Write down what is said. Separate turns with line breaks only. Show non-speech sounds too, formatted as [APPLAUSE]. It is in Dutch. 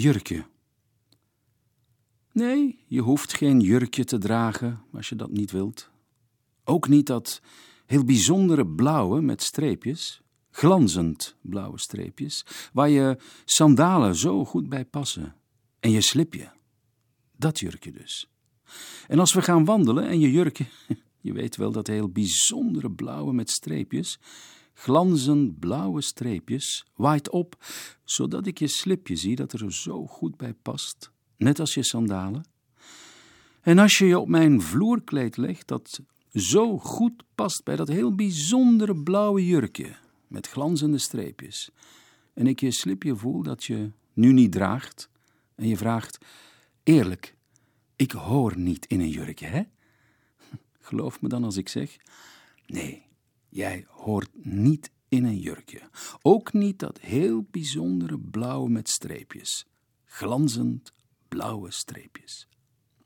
Jurkje. Nee, je hoeft geen jurkje te dragen als je dat niet wilt. Ook niet dat heel bijzondere blauwe met streepjes, glanzend blauwe streepjes, waar je sandalen zo goed bij passen. En je slipje. Dat jurkje dus. En als we gaan wandelen en je jurkje, [LAUGHS] je weet wel dat heel bijzondere blauwe met streepjes, glanzend blauwe streepjes, waait op, zodat ik je slipje zie dat er zo goed bij past, net als je sandalen. En als je je op mijn vloerkleed legt, dat zo goed past bij dat heel bijzondere blauwe jurkje met glanzende streepjes, en ik je slipje voel dat je nu niet draagt, en je vraagt, eerlijk, ik hoor niet in een jurkje, hè? [LAUGHS] Geloof me dan als ik zeg, nee, jij hoort niet in een jurkje. Ook niet dat heel bijzondere blauw met streepjes, glanzend blauwe streepjes.